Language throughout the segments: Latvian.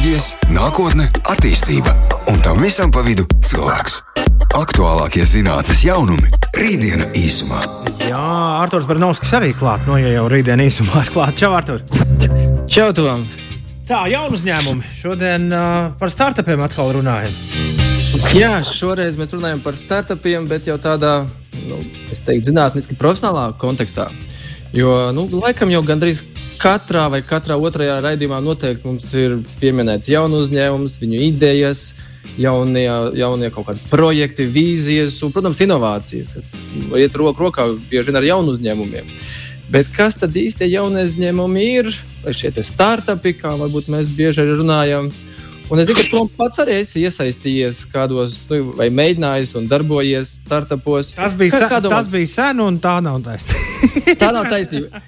tehnoloģijas, nākotne, attīstība un tam visam pa vidu cilvēks. Aktuālākie zinātnīs jaunumi - rītdiena īsumā. Jā, Arthurs Bernovskis arī klāt. No, ja jau rītdiena īsumā ir klāt. Čau, Artur! Čau, Tom! Tā, jaunu uzņēmumu. Šodien uh, par startupiem atkal runājam. Jā, šoreiz mēs runājam par startupiem, bet jau tādā, nu, es teiktu, zinātniski profesionālā kontekstā. Jo, nu, laikam jau gandrīz katrā vai katrā otrajā raidījumā noteikti mums ir pieminēts jaunu uzņēmums, viņu idejas, jaunie, jaunie kaut kādi projekti, vīzijas un, protams, inovācijas, kas iet roku rokā bieži vien ar jaunu uzņēmumiem. Bet kas tad īsti jaunie uzņēmumi ir? Vai šie startupi, kā varbūt mēs bieži runājam? Un es zinu, ka tu pats arī esi iesaistījies kādos, nu, vai mēģinājis un darbojies startupos. Tas bija, kā, sen, tas bija sen, un tā nav taisnība. tā nav taisnība.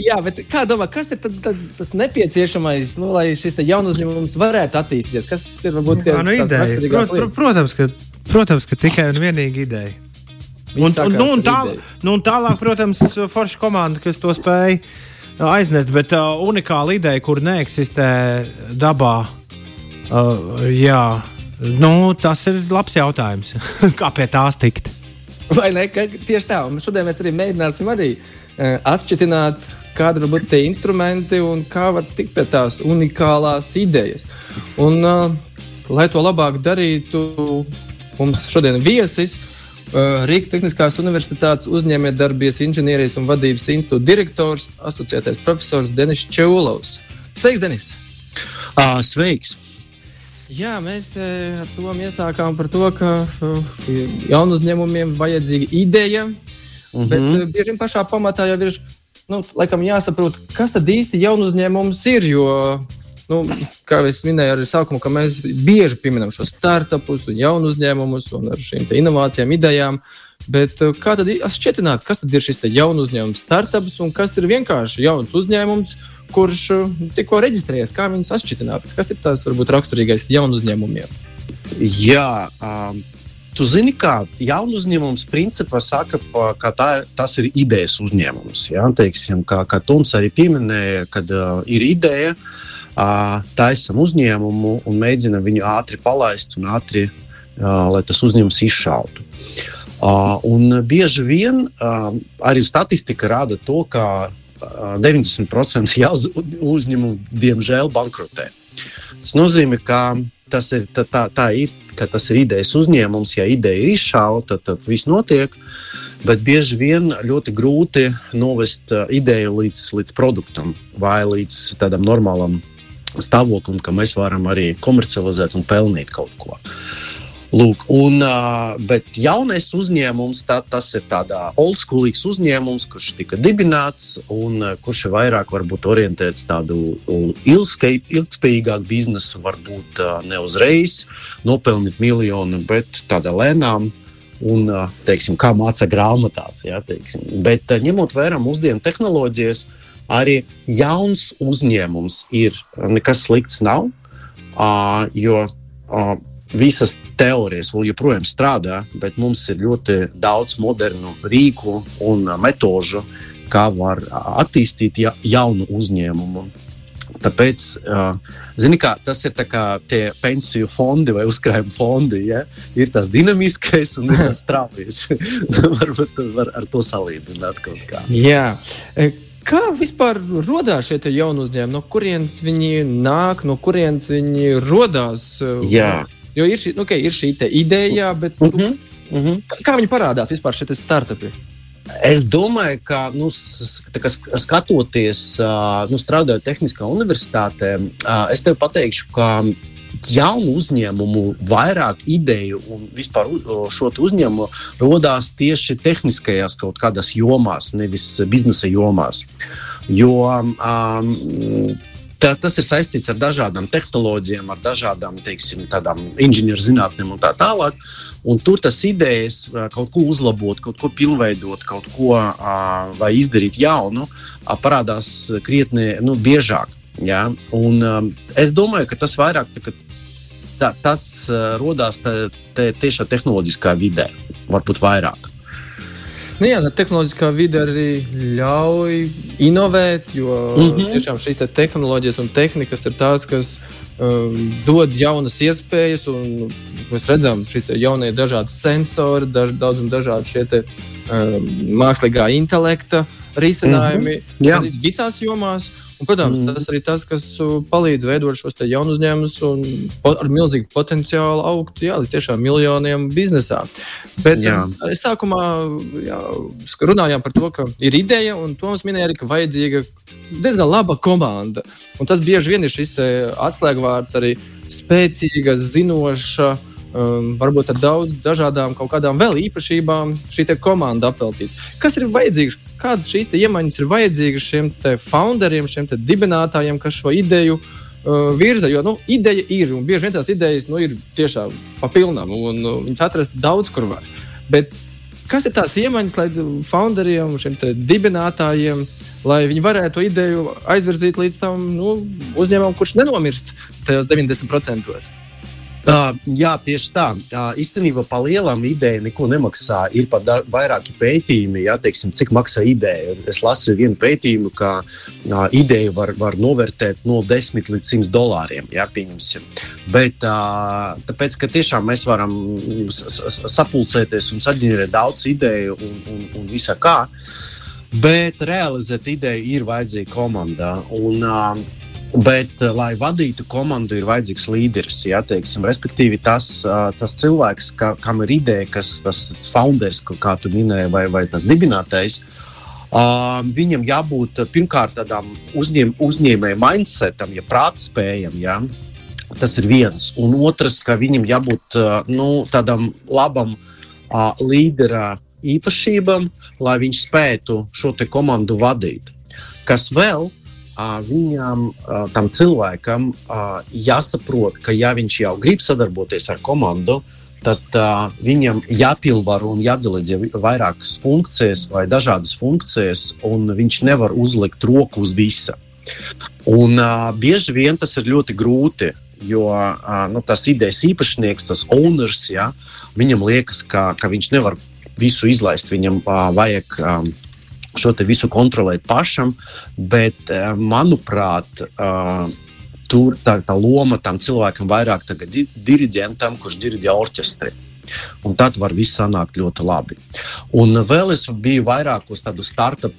Jā, bet kā domā, kas ir tad, tad, tas nepieciešamais, nu, lai šis jaunus uzņēmums varētu attīstīties? Kas ir varbūt tie nu, ideja? Prot, pr protams, ka, protams, ka tikai un vienīgi ideja. Un, un, nu, un, tā, nu, un tālāk, protams, forša komanda, kas to spēja aiznest, bet uh, unikāla ideja, kur neeksistē dabā Uh, jā, nu, tas ir labs jautājums. Kā pie tās tikt? Vai ne? Ka, tieši tā. Un šodien mēs arī mēģināsim arī uh, atšķirt, kādi var būt tie instrumenti un kā var tikt pie tās unikālās idejas. Un, uh, lai to labāk darītu, mums šodien viesis uh, Rīgas Tehniskās Universitātes uzņēmējdarbības inženierijas un vadības institūta direktors, asociētais profesors Denis Čeulovs. Sveiks, Denis! Uh, sveiks! Jā, mēs ar to iesākām par to, ka jaunu uzņēmumiem vajadzīga ideja, mm -hmm. bet uh, bieži vien pašā pamatā jau ir nu, laikam, jāsaprot, kas tad īsti jaunu uzņēmums ir. Jo, nu, kā jau minēju, arī sākumā, ka mēs bieži pieminam šos startupus un jaunu uzņēmumus un ar šīm inovācijām, idejām. Bet uh, kā tad šķietināt, kas tad ir šis jaunu uzņēmums startups un kas ir vienkārši jauns uzņēmums? Kurš eh, tikko reģistrējies, kā viņus atšķirināt? Kas ir tās varbūt raksturīgais jaunu uzņēmumiem? Jā, um, tu zini, kā jaunu uzņēmums principā saka, ka tā, tas ir idejas uzņēmums. Ja? Teiksim, kā, kā Toms arī pieminēja, kad uh, ir ideja, uh, taisam uzņēmumu un mēģinam viņu ātri palaist un ātri, uh, lai tas uzņēmums izšautu. Uh, un bieži vien uh, arī statistika rāda to, ka 90% uzņēmumu, diemžēl, bankrotē. Tas nozīmē, ka tas ir, tā, tā, tā ir, ka tas ir idejas uzņēmums. Ja ideja ir izšauta, tad, tad viss notiek. Bet bieži vien ļoti grūti novest ideju līdz, līdz produktam vai līdz tādam normālam stāvoklim, ka mēs varam arī komercializēt un pelnīt kaut ko. Uh, Lūk, un, bet jaunais uzņēmums, tā, tas ir tāds oldschoolīgs uzņēmums, kurš tika dibināts un kurš ir vairāk orientēts tādu ilgspējīgāku biznesu, varbūt ne uzreiz nopelnīt miljonu, bet tādā lēnām. Un, teiksim, kā māca grāmatās. Ja, teiksim. Bet, ņemot vērā mūsdienu tehnoloģijas, arī jauns uzņēmums ir nekas slikts nav. Jo visas teorijas vēl joprojām strādā, bet mums ir ļoti daudz modernu rīku un metožu, kā var attīstīt ja, jaunu uzņēmumu. Tāpēc, uh, kā, tas ir tie pensiju fondi vai uzkrājuma fondi. Ja? Ir tas dinamiskais un tas strāvīgs. Varbūt var ar to salīdzināt kaut kā. Jā. E, kā vispār radās šie jauni uzņēmumi? No kurienes viņi nāk, no kurienes viņi radās? Jā. Jo ir šī, nu, okay, ir šī ideja, bet uh -huh, uh -huh. kā viņi parādās vispār šie startupi? Es domāju, ka nu, skatoties, nu, strādājot Tehniskā universitātē, es tev pateikšu, ka jaunu uzņēmumu, vairāk ideju un vispār šo uzņēmumu radās tieši tehniskajās kaut kādās jomās, nevis biznesa jomās. Jo um, Tā, tas ir saistīts ar dažādām tehnoloģijām, ar dažādām teiksim, inženierzinātnēm un tā tālāk. Un tur tas idejas kaut ko uzlabot, kaut ko pilnveidot, kaut ko uh, vai izdarīt jaunu, uh, parādās krietni nu, biežāk. Ja? Un, um, es domāju, ka tas vairāk tā, tā, tas uh, radās tieši tehnoloģiskā vidē, varbūt vairāk. Nu, jā, tehnoloģiskā vide arī ļauj inovēt, jo mm -hmm. tiešām šīs te tehnoloģijas un tehnikas ir tās, kas um, dod jaunas iespējas, un mēs redzam, šie jaunie dažādi sensori, daž, daudz un dažādi šie te, um, mākslīgā intelekta risinājumi mm -hmm. visās jomās. Un, protams, mm. tas arī tas, kas palīdz veidot šos jaunus uzņēmumus un po, ar milzīgu potenciālu augt jā, līdz tiešām miljoniem biznesā. Bet jā. es sākumā jā, runājām par to, ka ir ideja, un Toms minēja arī, ka vajadzīga diezgan laba komanda. Un tas bieži vien ir šis atslēgvārds arī spēcīga, zinoša um, varbūt ar daudz dažādām kaut kādām vēl īpašībām šī komanda apveltīta. Kas ir vajadzīgs? Kādas šīs iemaņas ir vajadzīgas šiem founderiem, šiem dibinātājiem, kas šo ideju uh, virza? Jo nu, ideja ir, un bieži vien tās idejas nu, ir tiešām papilnām, un uh, viņas atrast daudz kur var. Bet kas ir tās iemaņas, lai founderiem, šiem dibinātājiem, lai viņi varētu to ideju aizvirzīt līdz tam nu, uzņēmumam, kurš nenomirst tajos 90%? Uh, jā, tieši tā. Uh, īstenībā par lielām idejām neko nemaksā. Ir pat vairāki pētījumi, jā, teiksim, cik maksā ideja. Es lasīju vienu pētījumu, ka uh, ideju var, var novērtēt no 10 līdz 100 dolāriem. Jā, pieņemsim. Bet uh, tāpēc, ka tiešām mēs varam sapulcēties un saģenerēt daudz ideju un, un, un visā kā, bet realizēt ideju ir vajadzīga komandā. Un, uh, Bet, eh, lai vadītu komandu, ir vajadzīgs līderis. Jā, teiksim, respektīvi, tas, tas cilvēks, ka, kam ir ideja, kas tas founders, kā tu minēji, vai, vai tas dibinātais, uh, viņam jābūt pirmkārt tādam uzņēm, uzņēmēju mindsetam, ja prātspējam. Jā. Tas ir viens. Un otrs, ka viņam jābūt nu, tādam labam uh, līdera īpašībam, lai viņš spētu šo komandu vadīt. Kas vēl viņam, tam cilvēkam, jāsaprot, ka ja viņš jau grib sadarboties ar komandu, tad uh, viņam jāpilnvaro un jādeleģē vairākas funkcijas vai dažādas funkcijas, un viņš nevar uzlikt roku uz visa. Un, uh, bieži vien tas ir ļoti grūti, jo uh, nu, tas idejas īpašnieks, tas owners, ja, viņam liekas, ka, ka viņš nevar visu izlaist. Viņam uh, vajag um, šo visu kontrolēt pašam, bet, eh, manuprāt, eh, tur tā, tā loma tam cilvēkam vairāk ir diriģentam, kurš diriģē orķestri. Un tad var viss sanākt ļoti labi. Un vēl es biju vairākos tādu startup,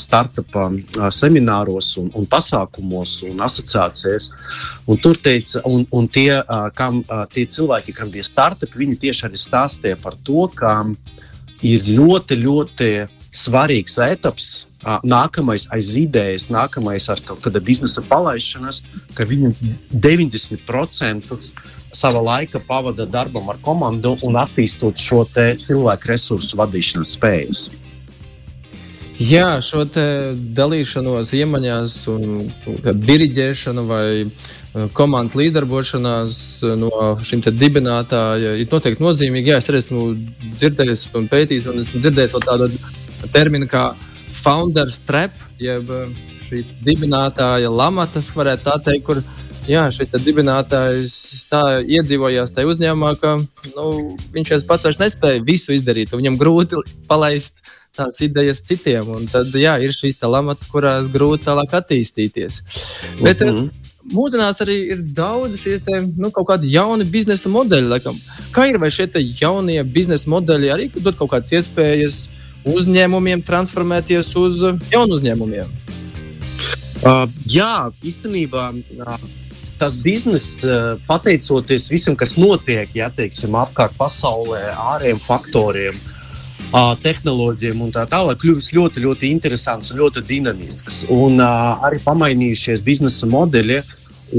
startup semināros, un, un pasākumos un asociācijās. Un tur teica, un, un tie, kam, tie cilvēki, kam bija startup, viņi tieši arī stāstīja par to, ka ir ļoti, ļoti svarīgs etaps. Nākamais aiz idejas, nākamais ar kaut kāda biznesa palaišanas, ka viņi 90% sava laika pavada darbam ar komandu un attīstot šo cilvēku resursu vadīšanas spējas. Jā, šo dalīšanos iemaņās, un diriģēšanu vai komandas līdzdarbošanās no šiem dibinātājiem ir noteikti nozīmīga. Jā, es arī esmu dzirdējis un pētījis, un esmu dzirdējis tādu terminu kā founders trap, jeb eh, šī dibinātāja lamatas, varētu tā teikt, kur jā, šis dibinātājs tā iedzīvojās tajā uzņēmumā, ka nu, viņš pats vairs nespēja visu izdarīt. Viņam grūti palaist tās idejas citiem. Un tad jā, ir šīs lamats, kurās grūti tālāk attīstīties. Bet, mm -hmm. Mūsdienās arī ir daudz šie te, nu, kaut kādi jauni biznesa modeļi. Laikam. Kā ir vai šie jaunie biznesa modeļi arī dod kaut kādas iespējas uzņēmumiem transformēties uz jaunu uzņēmumiem? Uh, jā, īstenībā. Uh, tas bizness, uh, pateicoties visam, kas notiek, ja teiksim, apkārt pasaulē, ārējiem faktoriem, uh, tehnoloģijām un tā tālāk, kļuvis ļoti, ļoti interesants un ļoti dinamisks. Un uh, arī pamainījušies biznesa modeļi.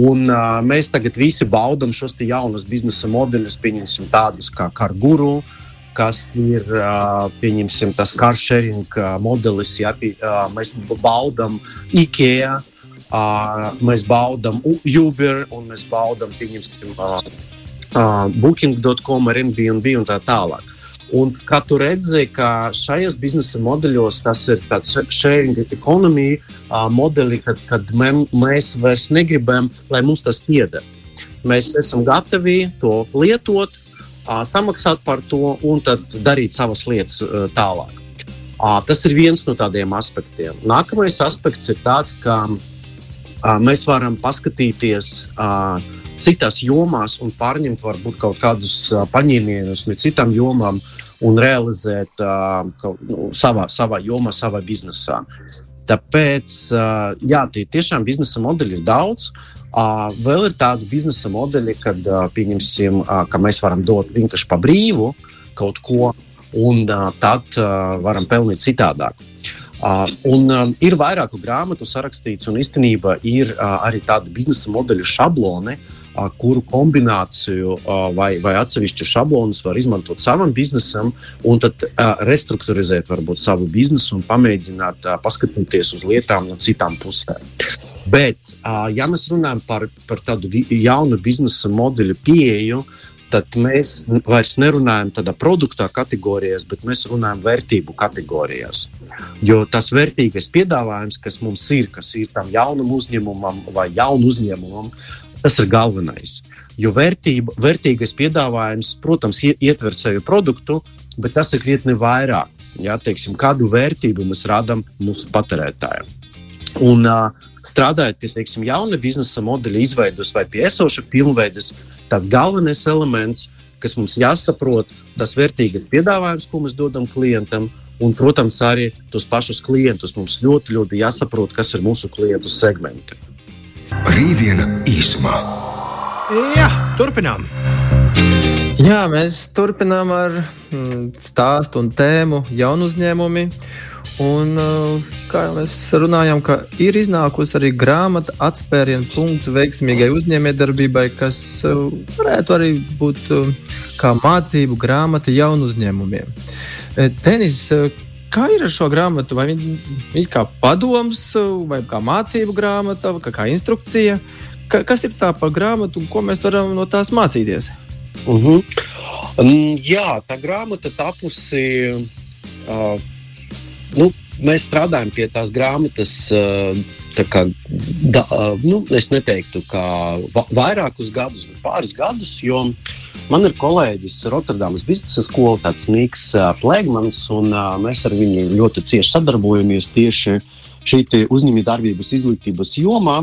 Un, uh, mēs tagad visi baudām šos jaunus biznesa modeļus, pieņemsim tādus kā Karguru, uh, kas ir pieņemsim, tas carsharing modelis. Ja, mēs baudām IKEA, mēs baudām Uber un mēs baudām Booking.com, Airbnb un tā tālāk. Un kā tu redzi, ka šajos biznesa modeļos tas ir tāds sharing economy uh, modelis, kad, kad mē, mēs vairs negribam, lai mums tas pieder. Mēs esam gatavi to lietot, samaksāt par to un tad darīt savas lietas tālāk. Tas ir viens no tādiem aspektiem. Nākamais aspekts ir tāds, ka mēs varam paskatīties citās jomās un pārņemt varbūt kaut kādus paņēmienus no citām jomām un realizēt nu, savā, savā jomā, savā biznesā. Tāpēc, jā, tie tiešām biznesa modeļi ir daudz. Vēl ir tādi biznesa modeļi, kad, pieņemsim, ka mēs varam dot vienkārši pa brīvu kaut ko, un tad varam pelnīt citādāk. Uh, un um, ir vairāku grāmatu sarakstīts, un īstenībā ir uh, arī tāda biznesa modeļa šablone, uh, kuru kombināciju vai, vai atsevišķu šablonus var izmantot savam biznesam, un tad restruktūrizēt varbūt savu biznesu un pamēģināt paskatīties uz lietām no citām pusēm. Bet, ja mēs runājam par, par tādu jaunu biznesa modeļu pieeju, tad mēs vairs nerunājam tādā produktā kategorijās, bet mēs runājam vērtību kategorijās. Jo tas vērtīgais piedāvājums, kas mums ir, kas ir tam jaunam uzņēmumam vai jaunu uzņēmumam, tas ir galvenais. Jo vērtība, vērtīgais piedāvājums, protams, ietver sevi produktu, bet tas ir krietni vairāk. Jā, teiksim, kādu vērtību mēs radām mūsu patērētājiem. Un uh, strādājot pie teiksim, jauna biznesa modeļa izveidos vai pie esoša pilnveides, tāds galvenais elements, kas mums jāsaprot, tas vērtīgais piedāvājums, ko mēs dodam klientam. Un, protams, arī tos pašus klientus mums ļoti, ļoti jāsaprot, kas ir mūsu klientu segmenti. Rītdiena īsumā. Jā, turpinām. Jā, mēs turpinām ar mm, stāstu un tēmu jaunu uzņēmumu. Un, uh, kā jau mēs runājām, ir iznākusi arī grāmata atspērienu punkts veiksmīgai uzņēmējdarbībai, kas uh, varētu arī būt uh, kā mācību grāmata jaunu uzņēmumiem. Tenis, kā ir ar šo grāmatu? Vai viņa ir kā padoms, vai kā mācību grāmata, vai kā instrukcija? Ka, kas ir tā par grāmatu un ko mēs varam no tās mācīties? Uh -huh. um, jā, tā grāmata tapusi. Uh, nu, mēs strādājam pie tās grāmatas. Tā kā, da, nu, es neteiktu, ka vairākus gadus, bet pāris gadus, jo man ir kolēģis Rotterdamas biznesa skolā, tāds Niks Plēgmans, un mēs ar viņu ļoti cieši sadarbojamies tieši šī uzņēmējdarbības izglītības jomā.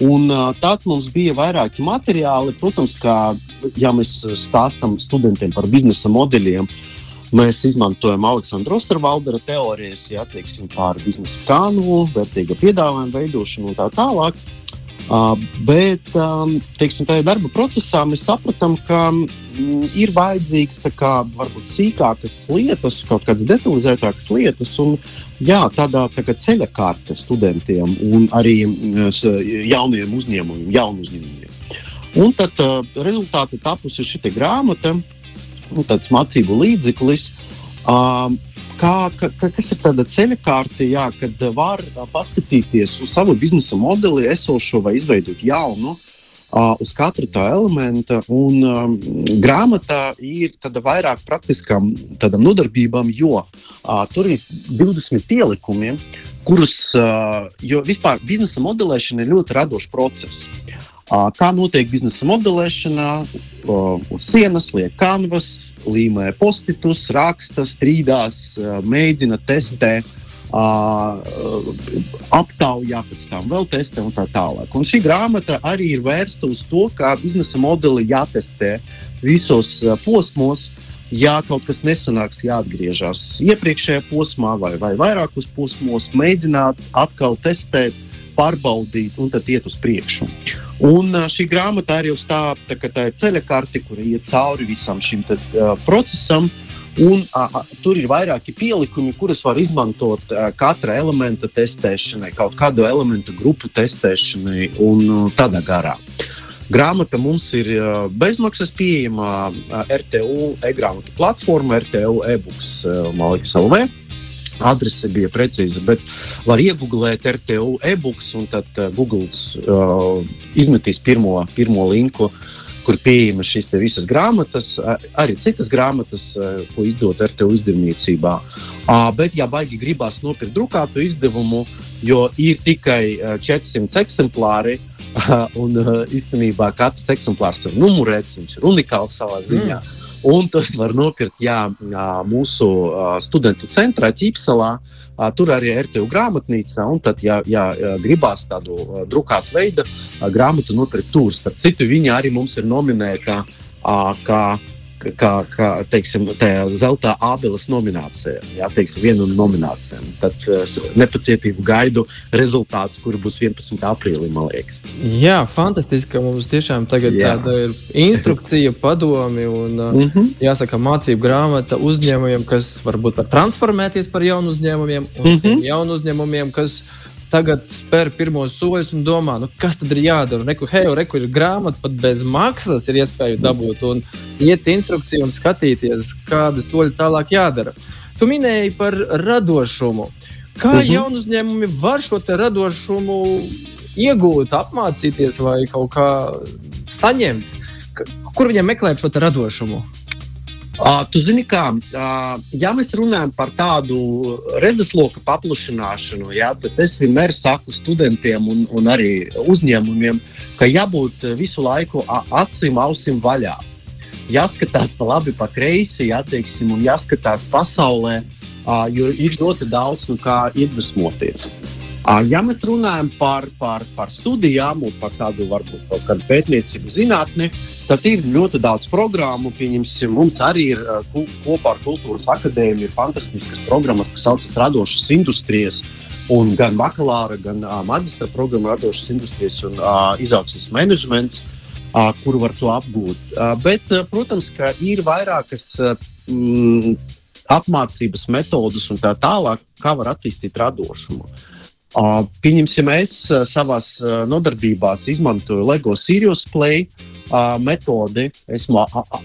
Un, tāds mums bija vairāki materiāli. Protams, kā ja mēs stāstām studentiem par biznesa modeļiem, Mēs izmantojam Aleksandra Ostervaldera teorijas, ja teiksim, par biznesa plānu, vērtīga piedāvājuma veidošanu un tā tālāk. Uh, bet um, teiksim, tajā darba procesā mēs sapratām, ka mm, ir vajadzīgas kā, varbūt sīkākas lietas, kaut kādas detalizētākas lietas, un jā, tādā tā ceļa kārta studentiem un arī mm, jauniem uzņēmumiem, jaunu uzņēmumiem. Un tad uh, rezultāti tapusi šī grāmata tāds mācību līdzeklis. Um, kā, ka, kas ir tāda ceļa kārta, jā, kad var uh, paskatīties uz savu biznesa modeli, esošo vai izveidot jaunu, uh, uz katru tā elementa. Un um, grāmatā ir vairāk praktiskām nodarbībām, jo uh, tur ir 20 ielikumi, kurus, uh, jo vispār biznesa modelēšana ir ļoti radošs process. Uh, kā notiek biznesa modelēšana, uh, uz sienas liek kanvas, līmē postitus, raksta, strīdās, mēģina testēt. Uh, aptaujā, pēc tam vēl testē un tā tālāk. Un šī grāmata arī ir vērsta uz to, kā biznesa modeli jātestē visos uh, posmos. Ja kaut kas nesanāks, jāatgriežas iepriekšējā posmā vai, vai vairākos posmos, mēģināt atkal testēt, pārbaudīt un tad iet uz priekšu. Un šī grāmata arī uz tā, tā, ir ceļa karte, kur iet cauri visam šim tad, uh, procesam. Un, uh, tur ir vairāki pielikumi, kurus var izmantot uh, katra elementa testēšanai, kaut kādu elementu grupu testēšanai un uh, tādā garā. Grāmata mums ir uh, bezmaksas pieejama uh, RTU e-grāmatu platformā, RTU e-books uh, Malikas LV adrese bija precīza, bet var iegūglēt RTU e-books un tad uh, Google uh, izmetīs pirmo, pirmo linku. Kur pieejamas šīs visas grāmatas, arī citas grāmatas, uh, ko izdod RTU izdevniecībā. Uh, bet, ja baigi gribās nopirkt drukātu izdevumu, jo ir tikai uh, 400 eksemplāri, un īstenībā katrs eksemplārs ir numurēts, viņš ir unikāls savā ziņā. Mm Un tas var nopirkt jā, mūsu studentu centrā, Ķīpselā. Tur arī ir RTU grāmatnīca, un tad, ja, ja gribās tādu drukātu veidu grāmatu nopirkt tur, starp citu, viņi arī mums ir nominēta kā kā, kā teiksim, zelta abeles nominācijā. Jā, teiksim, viena no nominācijām. Tad uh, nepacietību gaidu rezultātus, kuri būs 11. aprīlī, man liekas. Jā, fantastiski, ka mums tiešām tagad Jā. tāda ir instrukcija, padomi un mm -hmm. jāsaka, mācību grāmata uzņēmumiem, kas varbūt var transformēties par jaunu uzņēmumiem un mm -hmm. jaunu uzņēmumiem, kas tagad spēr pirmos soļus un domā, nu, kas tad ir jādara. Reku, hei, reku ir grāmata, pat bez maksas ir iespēja dabūt un iet instrukciju un skatīties, kādi soļi tālāk jādara. Tu minēji par radošumu. Kā uh mhm. -huh. jaunu uzņēmumi var šo radošumu iegūt, apmācīties vai kaut kā saņemt? Kur viņam meklēt šo radošumu? Uh, tu zini, kā, uh, ja mēs runājam par tādu redzesloka paplašināšanu, jā, tad es vienmēr saku studentiem un, un arī uzņēmumiem, ka jābūt visu laiku acīm, ausīm vaļā. Jāskatās pa labi, pa kreisi, jāteiksim, un jāskatās pasaulē, uh, jo ir ļoti daudz no kā iedvesmoties. Ja mēs runājam par, par, par studijām un par tādu varbūt kaut kādu pētniecību zinātni, tad ir ļoti daudz programmu. Pieņemsim, mums arī ir kopā ar Kultūras akadēmiju fantastiskas programmas, kas saucas Radošas industrijas. Un gan bakalaura, gan uh, maģistra programma Radošas industrijas un uh, izaugsmes menedžments, uh, kur var to apgūt. Uh, bet, uh, protams, ka ir vairākas uh, mm, apmācības metodas un tā tālāk, kā var attīstīt radošumu. Uh, pieņemsim, es savā nodarbībās izmantoju LEGO Sirius Play metodi. Esmu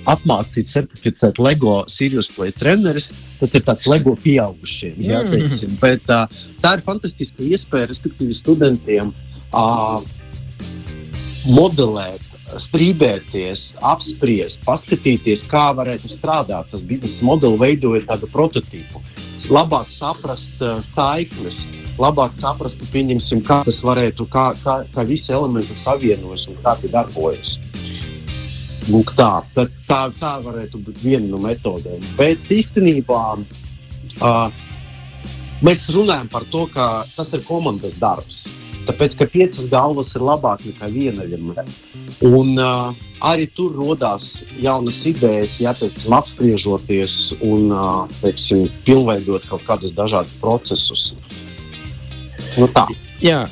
apmācīts, certificēts LEGO Sirius Play treneris. Tas ir tāds LEGO pieaugušiem. Jā, mm. teiksim, bet, tā ir fantastiska iespēja, respektīvi, studentiem modelēt, strīdēties, apspriest, paskatīties, kā varētu strādāt. Tas biznesa modelis veidojot tādu prototypu, labāk saprast uh, saiknes labāk saprastu, pieņemsim, kā tas varētu, kā, kā, kā visi elementi savienojas un kā tie darbojas. Lūk, tā, tā, tā, tā varētu būt viena no metodēm. Bet īstenībā uh, mēs runājam par to, ka tas ir komandas darbs. Tāpēc, ka piecas galvas ir labāk nekā viena vienmēr. Un uh, arī tur radās jaunas idejas, ja teiksim, apspriežoties un uh, teiksim, pilnveidot kaut kādus dažādus procesus. Nu, tā. Jā,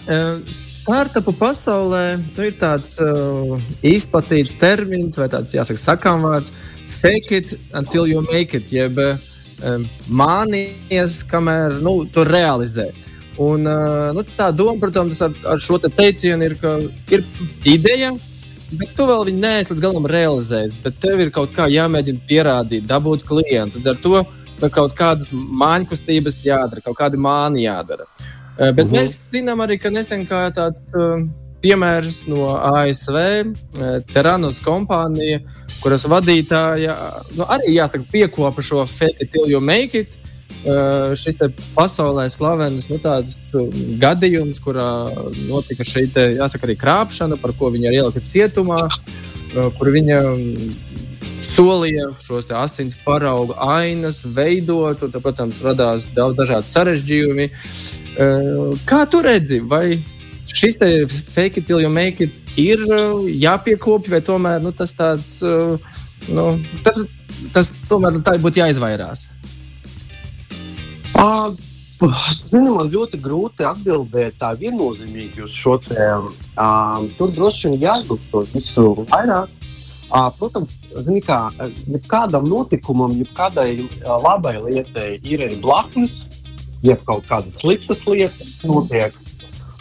startupu pasaulē nu, ir tāds uh, izplatīts termins, vai tāds jāsaka, sakām vārds - fake it until you make it, jeb um, mānījies, kamēr nu, to realizē. Un, uh, nu, tā doma, protams, ar, ar šo te teicienu ir, ka ir ideja, bet tu vēl viņu neesi līdz galam realizējis. Bet tev ir kaut kā jāmēģina pierādīt, dabūt klientu. Līdz ar to nu, kaut kādas māņkustības jādara, kaut kādi māni jādara. Eh, bet mhm. mēs zinām arī, ka nesen kā tāds piemērs no ASV, Teranos kompānija, kuras vadītāja nu, arī jāsaka, piekopa šo fake it you make it. Šis pasaulē slavens nu, gadījums, kurā notika šī jāsaka, arī krāpšana, par ko viņa ir ielika cietumā, kur viņa solīja šos asins paraugu ainas veidot, un, tā, protams, radās daudz dažādu sarežģījumu. Eh, kā tu redzi, vai šis te fake it you make it ir eh, jāpiekopja, vai tomēr nu, tas tāds, eh, nu, tas, tas tomēr tā būtu jāizvairās? Uh, Zinu, man ļoti grūti atbildēt tā viennozīmīgi uz šo tēmu. Uh, tur droši vien jāizlūk to visu vairāk. Protams, kā, kādam notikumam, jebkādai labai lietai ir arī blaknes, ja kaut kādas sliktas lietas notiek.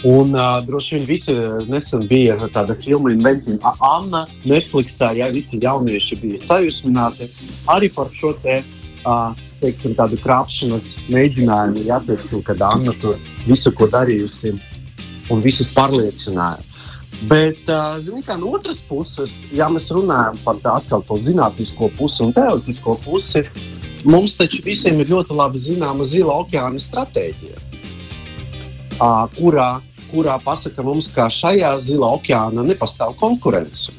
Un uh, droši vien visi nesen bija tāda filma Invencija Anna, Netflixā, ja visi jaunieši bija sajūsmināti arī par šo te, uh, teiksim, tādu krāpšanas mēģinājumu, ja teiksim, kad Anna tur visu, ko darījusi un visus pārliecināja. Bet, kā no otras puses, ja mēs runājam par tādu zinātnisko pusi un teorētisko pusi, Mums taču visiem ir ļoti labi zināma zila okeāna stratēģija, kurā, kurā pasaka mums, ka šajā zilā okeāna nepastāv konkurence.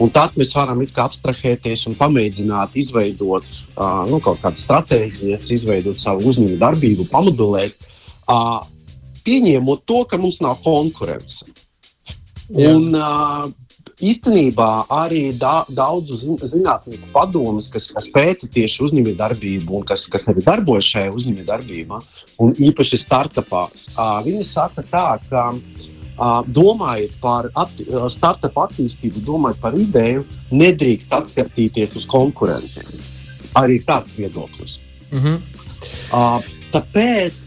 Un tad mēs varam abstrahēties un pamēģināt izveidot uh, nu, kaut kādas stratēģijas, izveidot savu uzņēmumu darbību, pamudulēt, uh, pieņemot to, ka mums nav konkurence. Un, uh, īstenībā arī da, daudzu zinātnieku padomus, kas, kas pēta tieši uzņēmējdarbību un kas, kas arī darbojas šajā uzņēmējdarbībā, un īpaši startupā, uh, viņi saka tā, ka uh, domājot par atti, startup attīstību, domājot par ideju, nedrīkst atskatīties uz konkurentiem. Arī tāds viedoklis. Mm -hmm. uh, tāpēc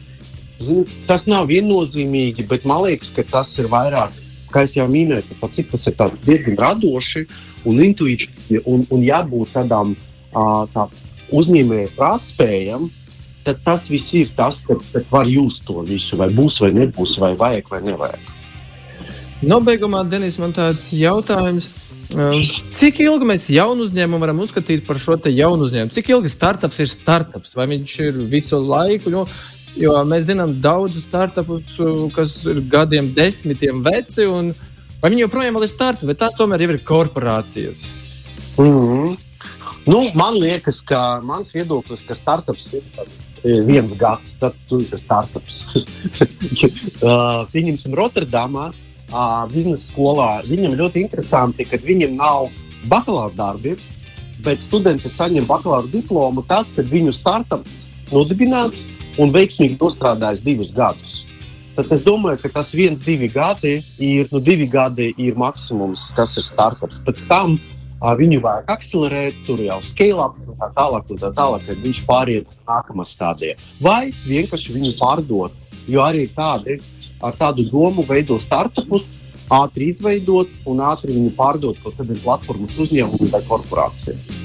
zin, tas nav viennozīmīgi, bet man liekas, ka tas ir vairāk kā jau minēju, tas, tas ir diezgan radoši un intuitīvi un, un jābūt tādām tā, uzņēmēju prātspējam. Tad tas viss ir tas, kas var just to visu, vai būs vai nebūs, vai vajag vai nevajag. Nobeigumā, Denis, man tāds jautājums. Cik ilgi mēs jaunu uzņēmumu varam uzskatīt par šo jaunu uzņēmumu? Cik ilgi startups ir startups? Vai viņš ir visu laiku? Jo Jo mēs zinām daudzus startupus, kas ir gadiem desmitiem veci, un viņi joprojām ir startupi, bet tās tomēr ir korporācijas. Mm -hmm. nu, man liekas, ka mans viedoklis, ka startups ir viens gads, tad tu esi startups. uh, pieņemsim Rotterdamā, uh, biznesa skolā. Viņam ļoti interesanti, ka viņam nav bakalaura darbi, bet studenti saņem bakalaura diplomu tad, kad viņu startups nodibināts un veiksmīgi nostrādājis divus gadus. Tad es domāju, ka tas viens, divi gadi ir, nu, divi gadi ir maksimums, kas ir startups. Pēc tam uh, viņu vajag akcelerēt, tur jau scale up, un tā tālāk, un tā tālāk, kad viņš pāriet nākamā stadijā. Vai vienkārši viņu pārdot, jo arī tādi ar tādu domu veido startupus, ātri izveidot un ātri viņu pārdot kaut kādai platformas uzņēmumam vai korporācijai.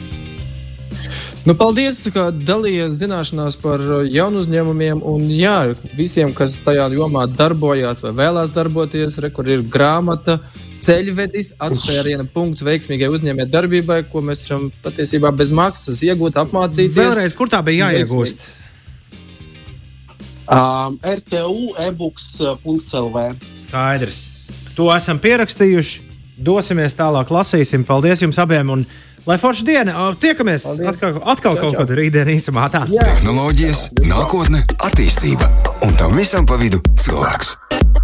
Nu, paldies, ka dalījies zināšanās par uh, jaunu uzņēmumiem. Un jā, visiem, kas tajā jomā darbojās vai vēlās darboties, re, kur ir grāmata, ceļvedis, atspēriena punkts veiksmīgai uzņēmēji darbībai, ko mēs varam patiesībā bez maksas iegūt, apmācīties. Vēlreiz, kur tā bija jāiegūst? Um, RTU e-books.lv. Skaidrs. To esam pierakstījuši. Dosimies tālāk, lasīsim. Paldies jums abiem! Un Lai forša diena, tiekamies Paldies. atkal, atkal čau, kaut kad rītdien īsumā. Tā. Jā. Tehnoloģijas, nākotne, attīstība un tam visam pa vidu cilvēks.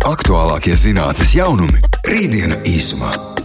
Aktuālākie zinātnes jaunumi - rītdiena īsumā.